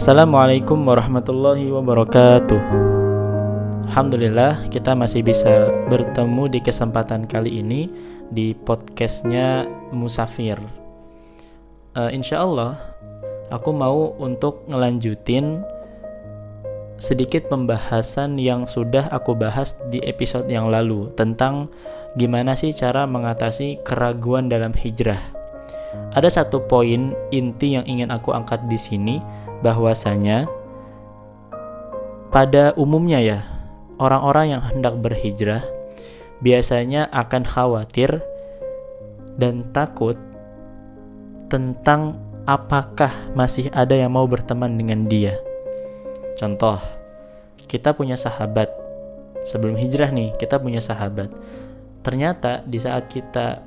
Assalamualaikum warahmatullahi wabarakatuh. Alhamdulillah kita masih bisa bertemu di kesempatan kali ini di podcastnya Musafir. Uh, insya Allah aku mau untuk ngelanjutin sedikit pembahasan yang sudah aku bahas di episode yang lalu tentang gimana sih cara mengatasi keraguan dalam hijrah. Ada satu poin inti yang ingin aku angkat di sini bahwasanya pada umumnya ya orang-orang yang hendak berhijrah biasanya akan khawatir dan takut tentang apakah masih ada yang mau berteman dengan dia. Contoh, kita punya sahabat. Sebelum hijrah nih, kita punya sahabat. Ternyata di saat kita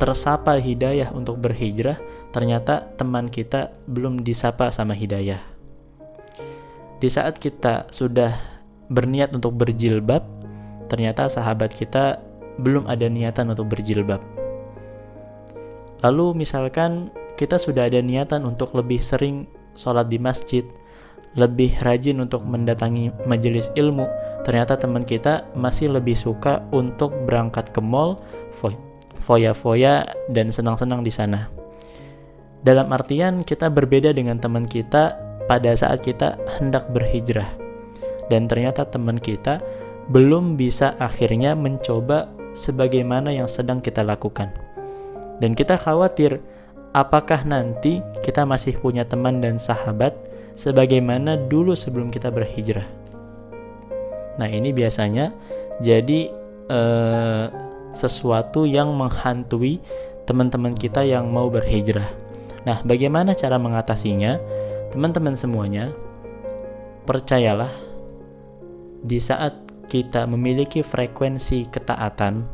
tersapa hidayah untuk berhijrah, ternyata teman kita belum disapa sama hidayah. Di saat kita sudah berniat untuk berjilbab, ternyata sahabat kita belum ada niatan untuk berjilbab. Lalu misalkan kita sudah ada niatan untuk lebih sering sholat di masjid, lebih rajin untuk mendatangi majelis ilmu, ternyata teman kita masih lebih suka untuk berangkat ke mall, foya-foya dan senang-senang di sana. Dalam artian kita berbeda dengan teman kita pada saat kita hendak berhijrah. Dan ternyata teman kita belum bisa akhirnya mencoba sebagaimana yang sedang kita lakukan. Dan kita khawatir apakah nanti kita masih punya teman dan sahabat sebagaimana dulu sebelum kita berhijrah. Nah, ini biasanya jadi eh, sesuatu yang menghantui teman-teman kita yang mau berhijrah. Nah, bagaimana cara mengatasinya? Teman-teman semuanya, percayalah di saat kita memiliki frekuensi ketaatan,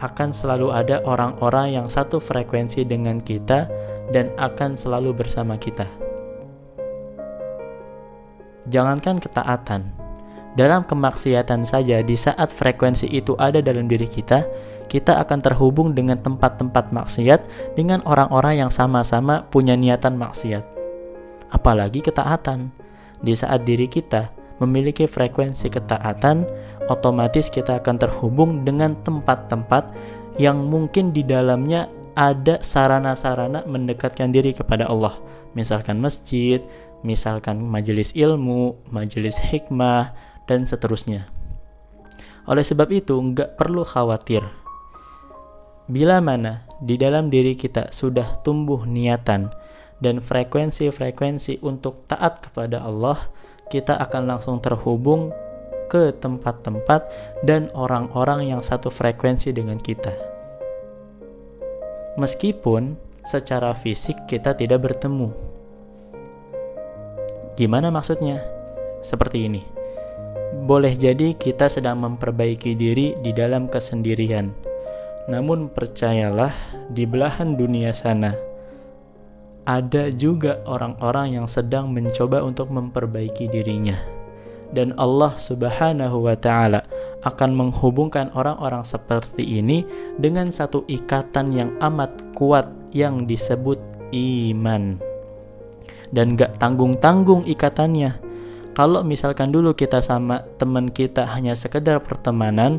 akan selalu ada orang-orang yang satu frekuensi dengan kita dan akan selalu bersama kita. Jangankan ketaatan, dalam kemaksiatan saja di saat frekuensi itu ada dalam diri kita, kita akan terhubung dengan tempat-tempat maksiat dengan orang-orang yang sama-sama punya niatan maksiat. Apalagi ketaatan. Di saat diri kita memiliki frekuensi ketaatan, otomatis kita akan terhubung dengan tempat-tempat yang mungkin di dalamnya ada sarana-sarana mendekatkan diri kepada Allah. Misalkan masjid, misalkan majelis ilmu, majelis hikmah, dan seterusnya. Oleh sebab itu, nggak perlu khawatir Bila mana di dalam diri kita sudah tumbuh niatan dan frekuensi-frekuensi untuk taat kepada Allah, kita akan langsung terhubung ke tempat-tempat dan orang-orang yang satu frekuensi dengan kita. Meskipun secara fisik kita tidak bertemu. Gimana maksudnya? Seperti ini. Boleh jadi kita sedang memperbaiki diri di dalam kesendirian namun percayalah, di belahan dunia sana ada juga orang-orang yang sedang mencoba untuk memperbaiki dirinya. Dan Allah Subhanahu wa taala akan menghubungkan orang-orang seperti ini dengan satu ikatan yang amat kuat yang disebut iman. Dan gak tanggung-tanggung ikatannya. Kalau misalkan dulu kita sama teman kita hanya sekedar pertemanan,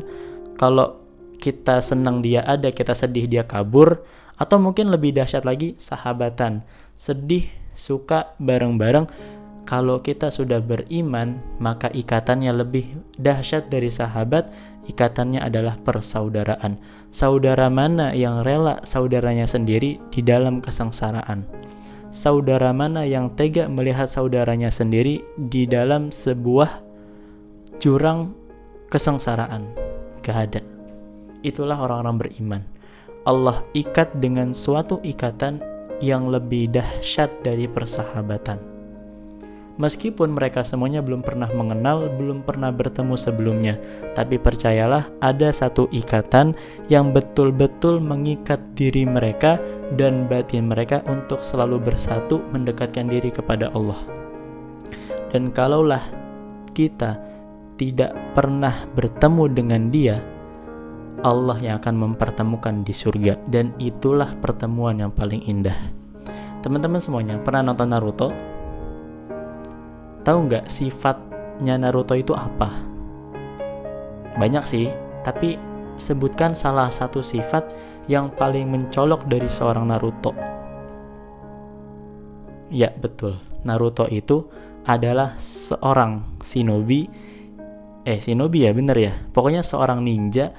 kalau kita senang dia ada, kita sedih dia kabur, atau mungkin lebih dahsyat lagi sahabatan. Sedih, suka bareng-bareng. Kalau kita sudah beriman, maka ikatannya lebih dahsyat dari sahabat. Ikatannya adalah persaudaraan. Saudara mana yang rela saudaranya sendiri di dalam kesengsaraan? Saudara mana yang tega melihat saudaranya sendiri di dalam sebuah jurang kesengsaraan? Gak ada itulah orang-orang beriman. Allah ikat dengan suatu ikatan yang lebih dahsyat dari persahabatan. Meskipun mereka semuanya belum pernah mengenal, belum pernah bertemu sebelumnya, tapi percayalah ada satu ikatan yang betul-betul mengikat diri mereka dan batin mereka untuk selalu bersatu mendekatkan diri kepada Allah. Dan kalaulah kita tidak pernah bertemu dengan Dia, Allah yang akan mempertemukan di surga dan itulah pertemuan yang paling indah. Teman-teman semuanya pernah nonton Naruto? tahu nggak sifatnya Naruto itu apa? Banyak sih, tapi sebutkan salah satu sifat yang paling mencolok dari seorang Naruto. Ya, betul. Naruto itu adalah seorang shinobi eh shinobi ya bener ya pokoknya seorang ninja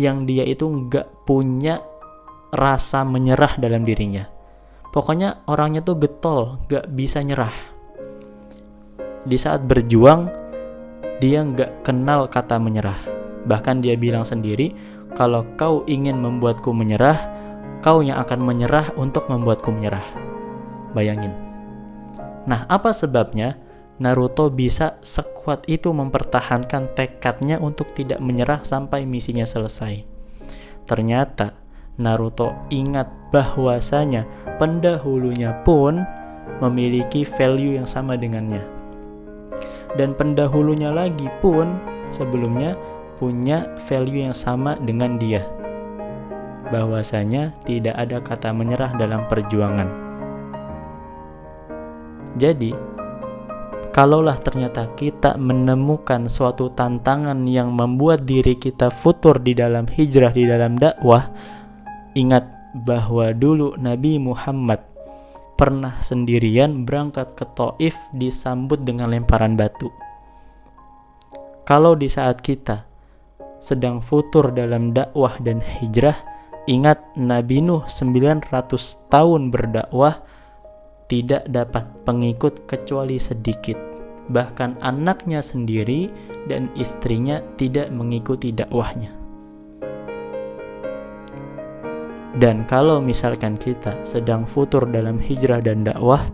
yang dia itu nggak punya rasa menyerah dalam dirinya. Pokoknya orangnya tuh getol nggak bisa nyerah. Di saat berjuang dia nggak kenal kata menyerah. Bahkan dia bilang sendiri kalau kau ingin membuatku menyerah kau yang akan menyerah untuk membuatku menyerah. Bayangin. Nah apa sebabnya Naruto bisa sekuat itu mempertahankan tekadnya untuk tidak menyerah sampai misinya selesai. Ternyata Naruto ingat bahwasanya pendahulunya pun memiliki value yang sama dengannya. Dan pendahulunya lagi pun sebelumnya punya value yang sama dengan dia. Bahwasanya tidak ada kata menyerah dalam perjuangan. Jadi, kalaulah ternyata kita menemukan suatu tantangan yang membuat diri kita futur di dalam hijrah, di dalam dakwah, ingat bahwa dulu Nabi Muhammad pernah sendirian berangkat ke Taif disambut dengan lemparan batu. Kalau di saat kita sedang futur dalam dakwah dan hijrah, ingat Nabi Nuh 900 tahun berdakwah tidak dapat pengikut kecuali sedikit. Bahkan anaknya sendiri dan istrinya tidak mengikuti dakwahnya. Dan kalau misalkan kita sedang futur dalam hijrah dan dakwah,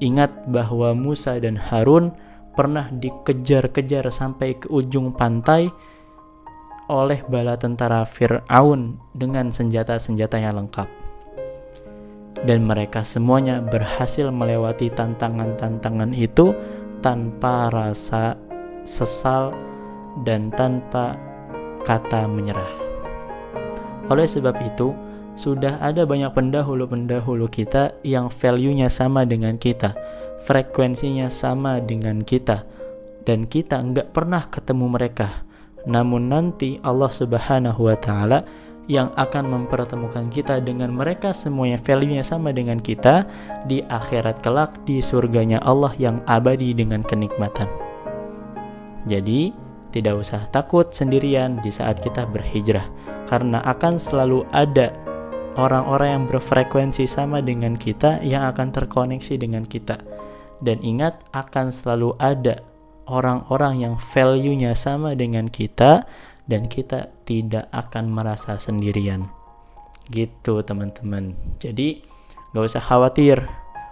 ingat bahwa Musa dan Harun pernah dikejar-kejar sampai ke ujung pantai oleh bala tentara Fir'aun dengan senjata-senjata yang lengkap dan mereka semuanya berhasil melewati tantangan-tantangan itu tanpa rasa sesal dan tanpa kata menyerah. Oleh sebab itu, sudah ada banyak pendahulu-pendahulu kita yang value-nya sama dengan kita, frekuensinya sama dengan kita, dan kita nggak pernah ketemu mereka. Namun nanti Allah Subhanahu wa Ta'ala yang akan mempertemukan kita dengan mereka semuanya value-nya sama dengan kita di akhirat kelak di surganya Allah yang abadi dengan kenikmatan. Jadi, tidak usah takut sendirian di saat kita berhijrah karena akan selalu ada orang-orang yang berfrekuensi sama dengan kita yang akan terkoneksi dengan kita. Dan ingat akan selalu ada orang-orang yang value-nya sama dengan kita dan kita tidak akan merasa sendirian. Gitu teman-teman. Jadi gak usah khawatir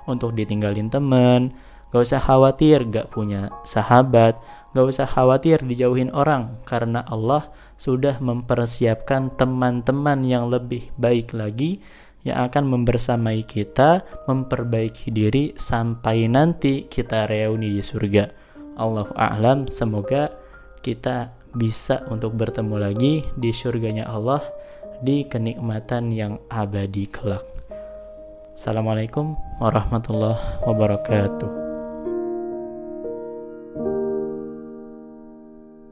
untuk ditinggalin teman, gak usah khawatir gak punya sahabat, gak usah khawatir dijauhin orang karena Allah sudah mempersiapkan teman-teman yang lebih baik lagi yang akan membersamai kita, memperbaiki diri sampai nanti kita reuni di surga. Allah a'lam, semoga kita bisa untuk bertemu lagi di surganya Allah di kenikmatan yang abadi kelak. Assalamualaikum warahmatullahi wabarakatuh.